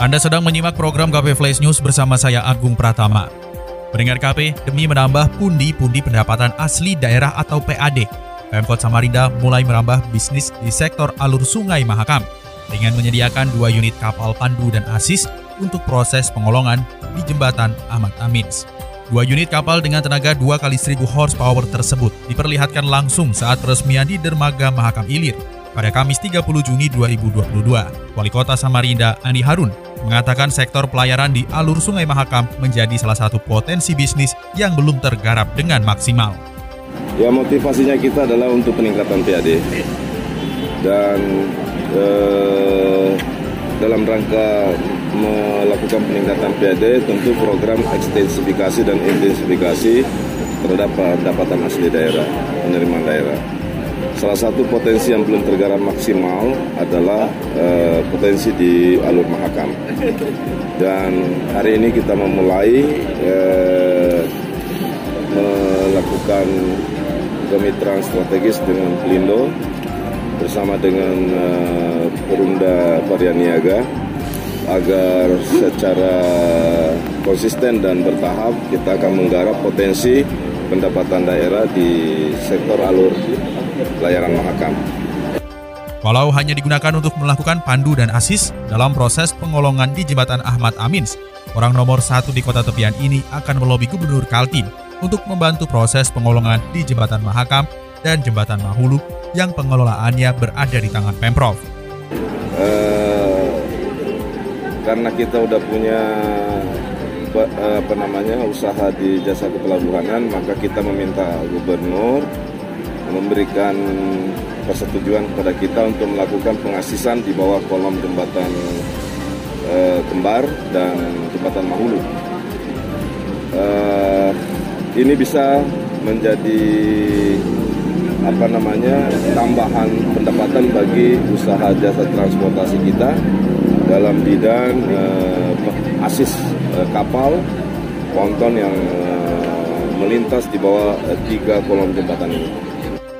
Anda sedang menyimak program KP Flash News bersama saya Agung Pratama. Pendengar KP, demi menambah pundi-pundi pendapatan asli daerah atau PAD, Pemkot Samarinda mulai merambah bisnis di sektor alur sungai Mahakam dengan menyediakan dua unit kapal pandu dan asis untuk proses pengolongan di jembatan Ahmad Amins. Dua unit kapal dengan tenaga 2 kali 1000 horsepower tersebut diperlihatkan langsung saat peresmian di Dermaga Mahakam Ilir pada Kamis 30 Juni 2022. Wali Kota Samarinda, Andi Harun, mengatakan sektor pelayaran di alur Sungai Mahakam menjadi salah satu potensi bisnis yang belum tergarap dengan maksimal. Ya motivasinya kita adalah untuk peningkatan PAD dan eh, dalam rangka melakukan peningkatan PAD tentu program ekstensifikasi dan intensifikasi terhadap pendapatan asli daerah, penerimaan daerah. Salah satu potensi yang belum tergarap maksimal adalah uh, potensi di alur Mahakam. Dan hari ini kita memulai uh, melakukan kemitraan strategis dengan Pelindo bersama dengan uh, Perumda Varian Niaga agar secara konsisten dan bertahap kita akan menggarap potensi pendapatan daerah di sektor alur pelayaran Mahakam. Walau hanya digunakan untuk melakukan pandu dan asis dalam proses pengolongan di Jembatan Ahmad Amins, orang nomor satu di kota tepian ini akan melobi Gubernur Kaltim untuk membantu proses pengolongan di Jembatan Mahakam dan Jembatan Mahulu yang pengelolaannya berada di tangan Pemprov. Uh, karena kita udah punya apa namanya usaha di jasa kepelabuhanan, maka kita meminta gubernur memberikan persetujuan kepada kita untuk melakukan pengasisan di bawah kolom jembatan e, Kembar dan jembatan Mahulu. E, ini bisa menjadi apa namanya tambahan pendapatan bagi usaha jasa transportasi kita dalam bidang e, asis e, kapal ponton yang e, melintas di bawah tiga kolom jembatan ini.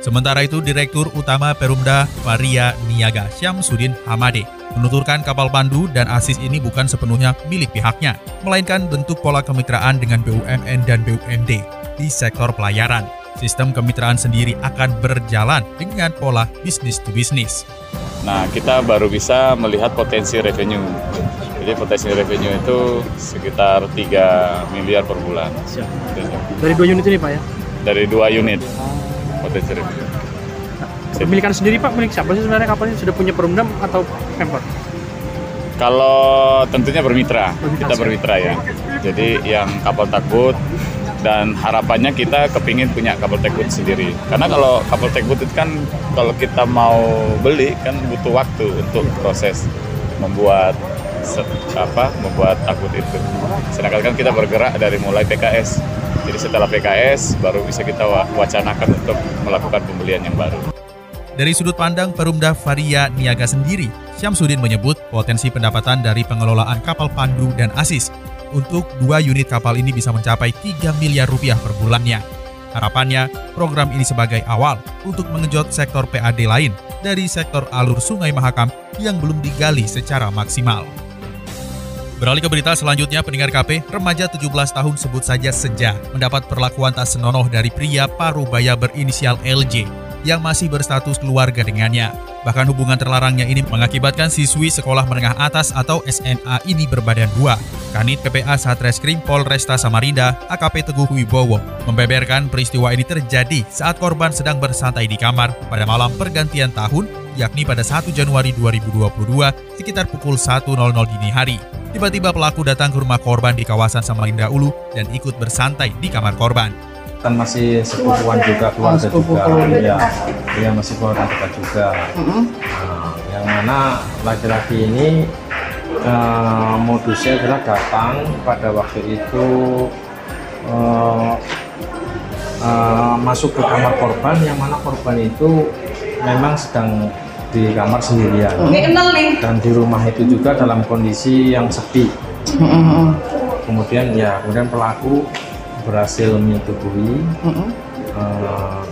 Sementara itu, Direktur Utama Perumda Varia Niaga Syamsuddin Hamade menuturkan kapal pandu dan asis ini bukan sepenuhnya milik pihaknya, melainkan bentuk pola kemitraan dengan BUMN dan BUMD di sektor pelayaran. Sistem kemitraan sendiri akan berjalan dengan pola bisnis to bisnis. Nah, kita baru bisa melihat potensi revenue. Jadi potensi revenue itu sekitar 3 miliar per bulan. Dari dua unit ini Pak ya? Dari dua unit potensi revenue. Pemilikan sendiri Pak, milik siapa sih sebenarnya kapalnya? Sudah punya perumdam atau Pemkot? Kalau tentunya bermitra, kita bermitra ya. Jadi yang kapal takut dan harapannya kita kepingin punya kapal takut sendiri. Karena kalau kapal takut itu kan kalau kita mau beli kan butuh waktu untuk proses membuat apa membuat takut itu. Sedangkan kan kita bergerak dari mulai PKS. Jadi setelah PKS baru bisa kita wacanakan untuk melakukan pembelian yang baru. Dari sudut pandang Perumda Varia Niaga sendiri, Syamsuddin menyebut potensi pendapatan dari pengelolaan kapal pandu dan asis untuk dua unit kapal ini bisa mencapai 3 miliar rupiah per bulannya. Harapannya, program ini sebagai awal untuk mengejut sektor PAD lain dari sektor alur Sungai Mahakam yang belum digali secara maksimal. Beralih ke berita selanjutnya, pendengar KP, remaja 17 tahun sebut saja Senja mendapat perlakuan tak senonoh dari pria parubaya berinisial LJ yang masih berstatus keluarga dengannya. Bahkan hubungan terlarangnya ini mengakibatkan siswi sekolah menengah atas atau SMA ini berbadan dua. Kanit PPA Satreskrim Polresta Samarinda, AKP Teguh Wibowo, membeberkan peristiwa ini terjadi saat korban sedang bersantai di kamar pada malam pergantian tahun, yakni pada 1 Januari 2022 sekitar pukul 1.00 dini hari. Tiba-tiba pelaku datang ke rumah korban di kawasan Samarinda Ulu dan ikut bersantai di kamar korban. Kan masih sepupuan juga keluarga oh, juga, ya, dia masih keluarga kita juga. Mm -hmm. nah, yang mana laki-laki ini uh, modusnya adalah datang pada waktu itu uh, uh, masuk ke kamar korban yang mana korban itu memang sedang di kamar sendirian. Dan di rumah itu juga dalam kondisi yang sepi. Kemudian ya kemudian pelaku berhasil menyetubuhi uh,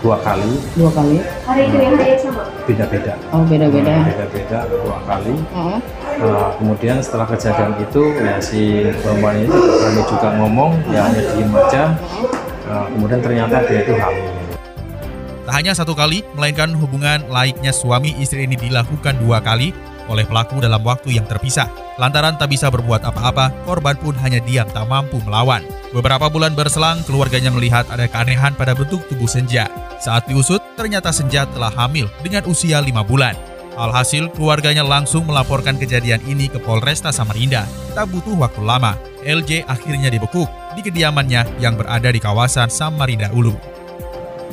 dua kali. Dua kali. Hari itu yang hari yang sama. beda-beda. Oh beda-beda. Beda-beda dua kali. Heeh. Uh, kemudian setelah kejadian itu ya si perempuan ini tidak berani juga ngomong ya hanya diem aja. Uh, kemudian ternyata dia itu hamil Tak hanya satu kali, melainkan hubungan laiknya suami istri ini dilakukan dua kali oleh pelaku dalam waktu yang terpisah. Lantaran tak bisa berbuat apa-apa, korban pun hanya diam tak mampu melawan. Beberapa bulan berselang, keluarganya melihat ada keanehan pada bentuk tubuh Senja. Saat diusut, ternyata Senja telah hamil dengan usia lima bulan. Alhasil, keluarganya langsung melaporkan kejadian ini ke Polresta Samarinda. Tak butuh waktu lama, LJ akhirnya dibekuk di kediamannya yang berada di kawasan Samarinda Ulu.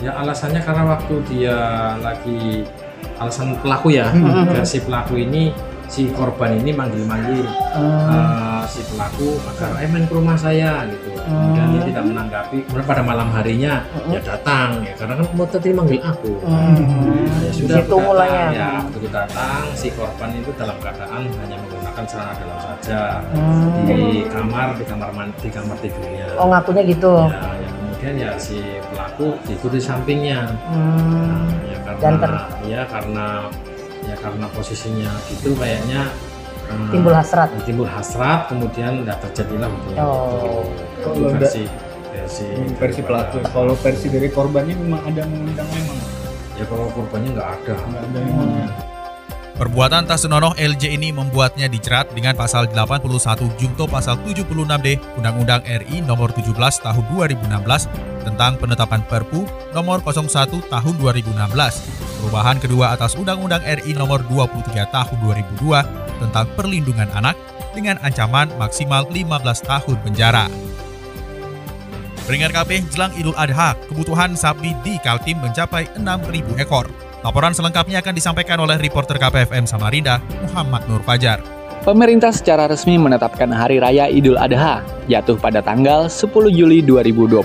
Ya alasannya karena waktu dia lagi alasan pelaku ya. Versi pelaku ini si korban ini manggil-manggil. Eh, si pelaku agar eh main ke rumah saya gitu. Kemudian dia tidak menanggapi. Kemudian pada malam harinya ya datang ya karena kan mau tadi manggil aku. Nah, ya sudah Situ aku datang, ya begitu datang si korban itu dalam keadaan hanya menggunakan celana dalam saja. Di kamar di kamar mandi di kamar tidurnya. Oh ngakunya gitu. Ya, ya kemudian ya si pelaku tidur di sampingnya Hmm. ya karena ya karena ya karena posisinya gitu kayaknya eh, timbul hasrat timbul hasrat kemudian ya terjadilah hubungan Oh. itu itu versi versi versi pelaku kalau versi dari korbannya memang ada mengundang memang ya kalau korbannya nggak ada nggak ada yang mengundang. Perbuatan tak senonoh LJ ini membuatnya dijerat dengan pasal 81 Jungto pasal 76D Undang-Undang RI nomor 17 tahun 2016 tentang penetapan Perpu nomor 01 tahun 2016. Perubahan kedua atas Undang-Undang RI nomor 23 tahun 2002 tentang perlindungan anak dengan ancaman maksimal 15 tahun penjara. Peringkat KP jelang Idul Adha, kebutuhan sapi di Kaltim mencapai 6.000 ekor. Laporan selengkapnya akan disampaikan oleh reporter KPFM Samarinda, Muhammad Nur Fajar. Pemerintah secara resmi menetapkan Hari Raya Idul Adha jatuh pada tanggal 10 Juli 2022.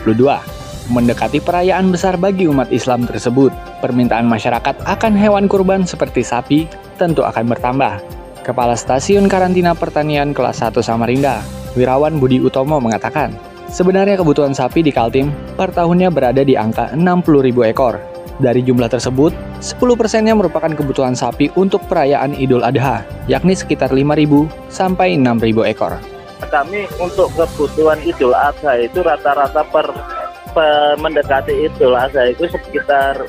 Mendekati perayaan besar bagi umat Islam tersebut, permintaan masyarakat akan hewan kurban seperti sapi tentu akan bertambah. Kepala Stasiun Karantina Pertanian kelas 1 Samarinda, Wirawan Budi Utomo mengatakan, sebenarnya kebutuhan sapi di Kaltim per tahunnya berada di angka 60.000 ekor. Dari jumlah tersebut, 10 persennya merupakan kebutuhan sapi untuk perayaan Idul Adha, yakni sekitar 5.000 sampai 6.000 ekor. kami untuk kebutuhan Idul Adha itu rata-rata per, per mendekati Idul Adha itu sekitar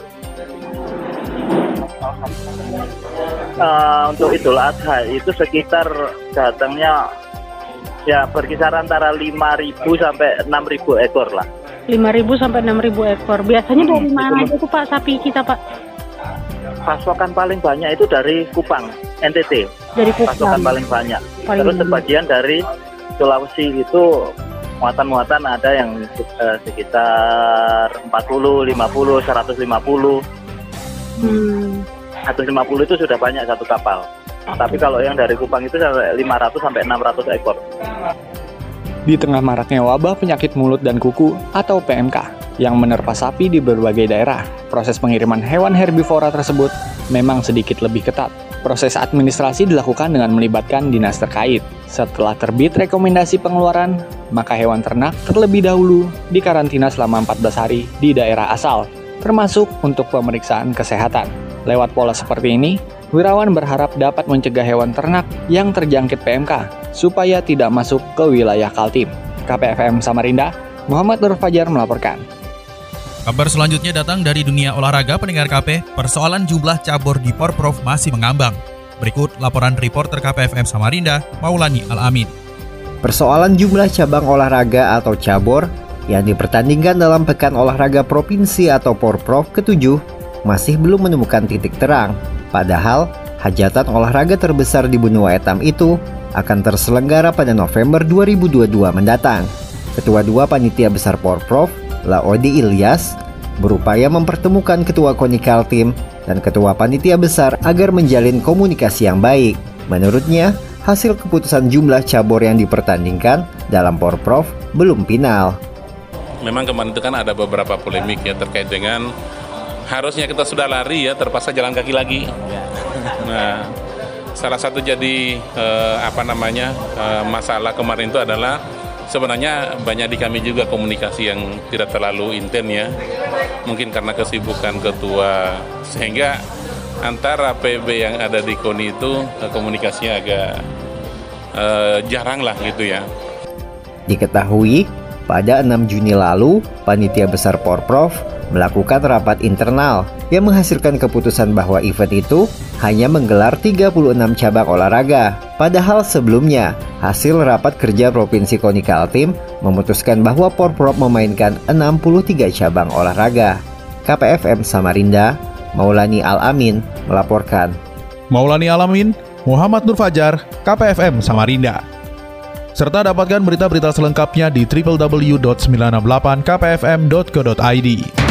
eh, untuk Idul Adha itu sekitar datangnya ya berkisar antara 5.000 sampai 6.000 ekor lah. 5.000 sampai 6.000 ekor. Biasanya dari Hmm, mana itu itu Pak sapi kita Pak? Pasokan paling banyak itu dari Kupang, NTT. Dari Pasokan Kupang. paling banyak. Paling Terus sebagian dari Sulawesi itu muatan-muatan ada yang eh, sekitar 40, 50, 150. Hmm. 150 itu sudah banyak satu kapal. Tapi kalau yang dari Kupang itu sampai 500 sampai 600 ekor. Di tengah maraknya wabah penyakit mulut dan kuku atau PMK yang menerpa sapi di berbagai daerah, proses pengiriman hewan herbivora tersebut memang sedikit lebih ketat. Proses administrasi dilakukan dengan melibatkan dinas terkait. Setelah terbit rekomendasi pengeluaran, maka hewan ternak terlebih dahulu dikarantina selama 14 hari di daerah asal, termasuk untuk pemeriksaan kesehatan. Lewat pola seperti ini, Wirawan berharap dapat mencegah hewan ternak yang terjangkit PMK supaya tidak masuk ke wilayah Kaltim. KPFM Samarinda, Muhammad Nur Fajar melaporkan. Kabar selanjutnya datang dari dunia olahraga pendengar KP, persoalan jumlah cabur di Porprov masih mengambang. Berikut laporan reporter KPFM Samarinda, Maulani Al-Amin. Persoalan jumlah cabang olahraga atau cabur yang dipertandingkan dalam Pekan Olahraga Provinsi atau Porprov ke-7 masih belum menemukan titik terang. Padahal, hajatan olahraga terbesar di benua etam itu akan terselenggara pada November 2022 mendatang. Ketua dua panitia besar Porprov, Laodi Ilyas, berupaya mempertemukan Ketua KONI Kaltim dan Ketua Panitia Besar agar menjalin komunikasi yang baik. Menurutnya, hasil keputusan jumlah cabur yang dipertandingkan dalam Porprov belum final. Memang kemarin itu kan ada beberapa polemik ya terkait dengan harusnya kita sudah lari ya terpaksa jalan kaki lagi. Nah, salah satu jadi eh, apa namanya eh, masalah kemarin itu adalah sebenarnya banyak di kami juga komunikasi yang tidak terlalu intens ya. Mungkin karena kesibukan ketua sehingga antara PB yang ada di KONI itu eh, komunikasinya agak eh, jarang lah gitu ya. Diketahui, pada 6 Juni lalu, Panitia Besar Porprov melakukan rapat internal yang menghasilkan keputusan bahwa event itu hanya menggelar 36 cabang olahraga. Padahal sebelumnya, hasil rapat kerja Provinsi KONI Kaltim memutuskan bahwa Porprov memainkan 63 cabang olahraga. KPFM Samarinda, Maulani Al-Amin melaporkan. Maulani Alamin, Muhammad Nur Fajar, KPFM Samarinda. Serta dapatkan berita-berita selengkapnya di www.968kpfm.co.id.